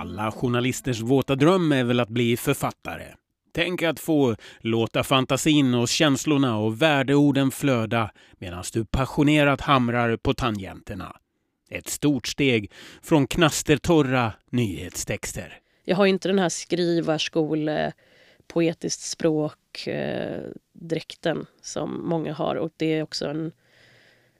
Alla journalisters våta dröm är väl att bli författare. Tänk att få låta fantasin och känslorna och värdeorden flöda medan du passionerat hamrar på tangenterna. Ett stort steg från knastertorra nyhetstexter. Jag har inte den här skrivarskole, poetiskt språk, eh, dräkten som många har och det är också en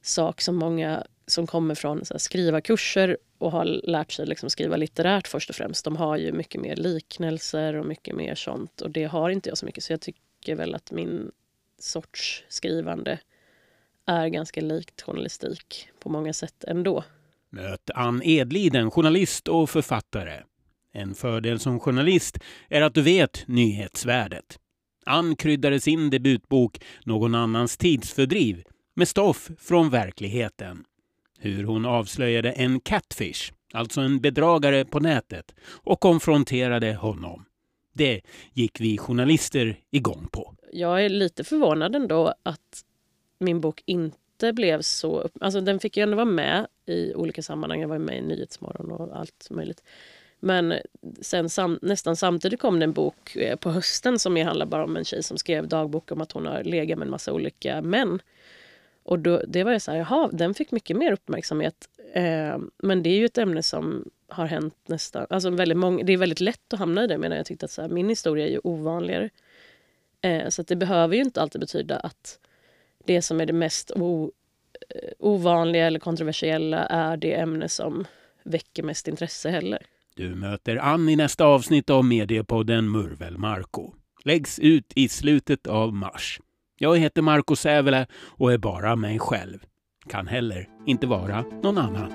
sak som många som kommer från så här, skrivarkurser och har lärt sig liksom skriva litterärt först och främst. De har ju mycket mer liknelser och mycket mer sånt och det har inte jag så mycket så jag tycker väl att min sorts skrivande är ganska likt journalistik på många sätt ändå. Möt Ann Edliden, journalist och författare. En fördel som journalist är att du vet nyhetsvärdet. Ann kryddade sin debutbok Någon annans tidsfördriv med stoff från verkligheten. Hur hon avslöjade en catfish, alltså en bedragare på nätet, och konfronterade honom. Det gick vi journalister igång på. Jag är lite förvånad ändå att min bok inte blev så... Alltså den fick ju ändå vara med i olika sammanhang. Jag var med i Nyhetsmorgon och allt möjligt. Men sen sam, nästan samtidigt kom det en bok eh, på hösten som handlar bara om en tjej som skrev dagbok om att hon har legat med en massa olika män. Och då, det var ju så här, jaha, den fick mycket mer uppmärksamhet. Eh, men det är ju ett ämne som har hänt nästan... Alltså väldigt många, det är väldigt lätt att hamna i det medan jag tyckte att så här, min historia är ju ovanligare. Eh, så det behöver ju inte alltid betyda att det som är det mest o, eh, ovanliga eller kontroversiella är det ämne som väcker mest intresse heller. Du möter Ann i nästa avsnitt av mediepodden Murvel Marko. Läggs ut i slutet av mars. Jag heter Marco Sävele och är bara mig själv. Kan heller inte vara någon annan.